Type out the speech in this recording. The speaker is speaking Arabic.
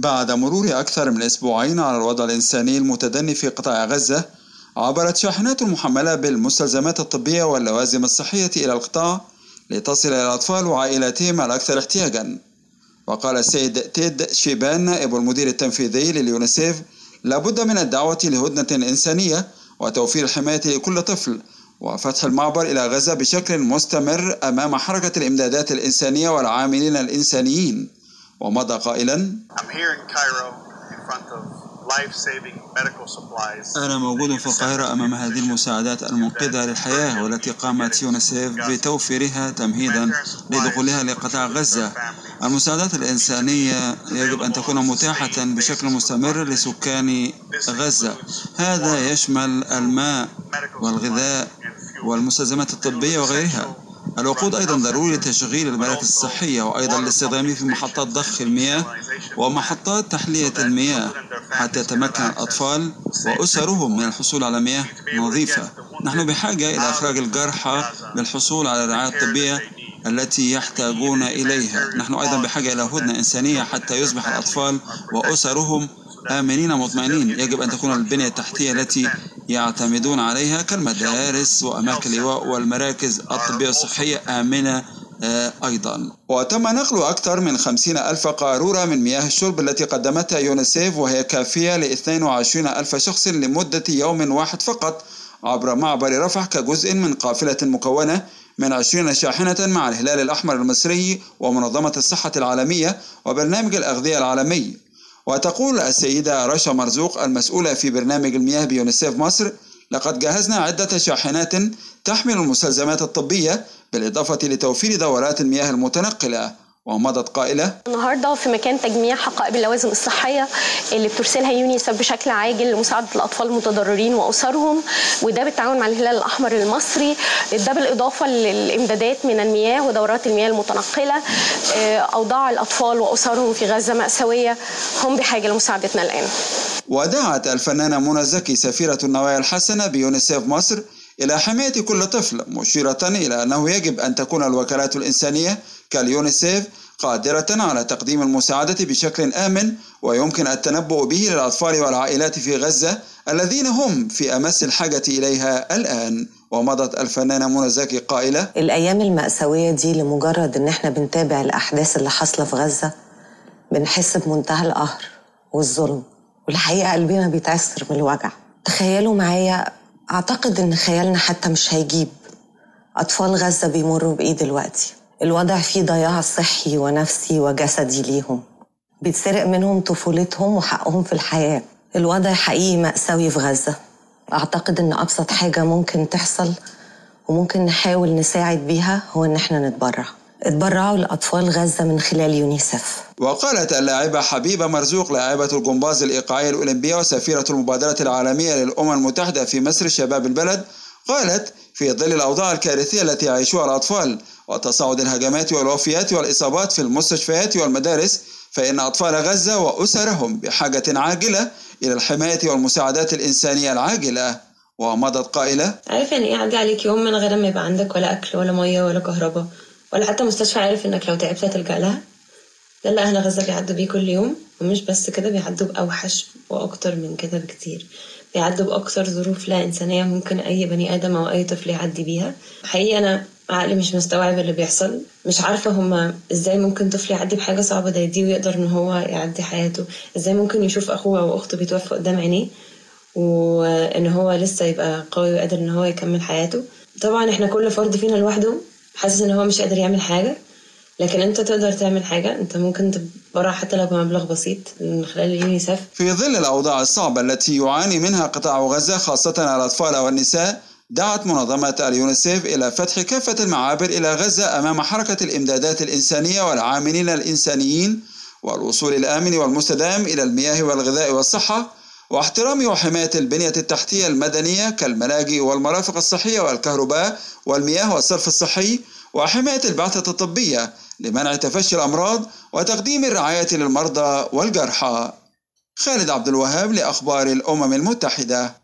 بعد مرور أكثر من أسبوعين على الوضع الإنساني المتدني في قطاع غزة عبرت شاحنات محملة بالمستلزمات الطبية واللوازم الصحية إلى القطاع لتصل إلى الأطفال وعائلاتهم الأكثر احتياجا. وقال السيد تيد شيبان نائب المدير التنفيذي لليونيسيف لابد من الدعوة لهدنة إنسانية وتوفير الحماية لكل طفل وفتح المعبر إلى غزة بشكل مستمر أمام حركة الإمدادات الإنسانية والعاملين الإنسانيين. ومضى قائلا أنا موجود في القاهرة أمام هذه المساعدات المنقذة للحياة والتي قامت يونيسيف بتوفيرها تمهيدا لدخولها لقطاع غزة. المساعدات الإنسانية يجب أن تكون متاحة بشكل مستمر لسكان غزة. هذا يشمل الماء والغذاء والمستلزمات الطبية وغيرها. الوقود أيضا ضروري لتشغيل المراكز الصحية وأيضا الاستخدام في محطات ضخ المياه ومحطات تحلية المياه حتى يتمكن الأطفال وأسرهم من الحصول على مياه نظيفة. نحن بحاجة إلى إخراج الجرحى للحصول على الرعاية الطبية التي يحتاجون إليها. نحن أيضا بحاجة إلى هدنة إنسانية حتى يصبح الأطفال وأسرهم آمنين مطمئنين. يجب أن تكون البنية التحتية التي يعتمدون عليها كالمدارس وأماكن اللواء والمراكز الطبية الصحية. آمنة آه، أيضا. وتم نقل أكثر من خمسين ألف قارورة من مياه الشرب التي قدمتها يونيسيف وهي كافية ل 22 ألف شخص لمدة يوم واحد فقط عبر معبر رفح كجزء من قافلة مكونة من 20 شاحنة مع الهلال الأحمر المصري ومنظمة الصحة العالمية وبرنامج الأغذية العالمي. وتقول السيدة رشا مرزوق المسؤولة في برنامج المياه بيونيسيف مصر لقد جهزنا عدة شاحنات تحمل المستلزمات الطبية بالإضافة لتوفير دورات المياه المتنقلة. ومضت قائلة. النهاردة في مكان تجميع حقائب اللوازم الصحية اللي بترسلها يونيسف بشكل عاجل لمساعدة الأطفال المتضررين وأسرهم وده بالتعاون مع الهلال الأحمر المصري. ده بالإضافة للإمدادات من المياه ودورات المياه المتنقلة آه، أوضاع الأطفال وأسرهم في غزة مأساوية هم بحاجة لمساعدتنا الآن. ودعت الفنانة منى زكي سفيرة النوايا الحسنة بيونيسيف مصر إلى حماية كل طفل مشيرة إلى أنه يجب أن تكون الوكالات الإنسانية كاليونيسيف قادرة على تقديم المساعدة بشكل آمن ويمكن التنبؤ به للأطفال والعائلات في غزة الذين هم في أمس الحاجة إليها الآن. ومضت الفنانة منى زكي قائلة الأيام المأساوية دي لمجرد إن إحنا بنتابع الأحداث اللي حاصلة في غزة بنحس بمنتهى القهر والظلم والحقيقة قلبنا بيتعسر من الوجع تخيلوا معايا أعتقد إن خيالنا حتى مش هيجيب. أطفال غزة بيمروا بإيه دلوقتي؟ الوضع فيه ضياع صحي ونفسي وجسدي ليهم. بيتسرق منهم طفولتهم وحقهم في الحياة. الوضع حقيقي مأساوي في غزة. أعتقد إن أبسط حاجة ممكن تحصل وممكن نحاول نساعد بيها هو إن إحنا نتبرع. اتبرعوا لأطفال غزة من خلال يونيسف. وقالت اللاعبة حبيبة مرزوق لاعبة الجمباز الإيقاعية الأولمبية وسفيرة المبادرة العالمية للأمم المتحدة في مصر شباب البلد قالت في ظل الأوضاع الكارثية التي يعيشها الأطفال وتصاعد الهجمات والوفيات والإصابات في المستشفيات والمدارس فإن أطفال غزة وأسرهم بحاجة عاجلة إلى الحماية والمساعدات الإنسانية العاجلة. ومضت قائلة عارف يعني إيه يعدي عليك يوم من غير ما يبقى عندك ولا أكل ولا مية ولا كهرباء؟ ولا حتى مستشفى عارف إنك لو تعبت هتلجأ لها. ده اللي أهل غزة بيعدوا بيه كل يوم ومش بس كده بيعدوا بأوحش وأكتر من كده بكتير. بيعدوا بأكثر ظروف لا إنسانية ممكن أي بني آدم أو أي طفل يعدي بيها. حقيقي أنا عقلي مش مستوعب اللي بيحصل. مش عارفة هما إزاي ممكن طفل يعدي بحاجة صعبة زي دي ويقدر إن هو يعدي حياته. إزاي ممكن يشوف أخوه أو أخته بيتوفى قدام عينيه وإن هو لسه يبقى قوي وقادر إن هو يكمل حياته. طبعا إحنا كل فرد فينا لوحده حاسس إن هو مش قادر يعمل حاجة. لكن أنت تقدر تعمل حاجة. أنت ممكن تبرع حتى لو بمبلغ بسيط من خلال اليونيسف في ظل الأوضاع الصعبة التي يعاني منها قطاع غزة خاصة الأطفال والنساء دعت منظمة اليونيسيف إلى فتح كافة المعابر إلى غزة أمام حركة الإمدادات الإنسانية والعاملين الإنسانيين والوصول الآمن والمستدام إلى المياه والغذاء والصحة واحترام وحماية البنية التحتية المدنية كالملاجئ والمرافق الصحية والكهرباء والمياه والصرف الصحي وحماية البعثة الطبية لمنع تفشي الأمراض وتقديم الرعاية للمرضى والجرحى. خالد عبد الوهاب لأخبار الأمم المتحدة.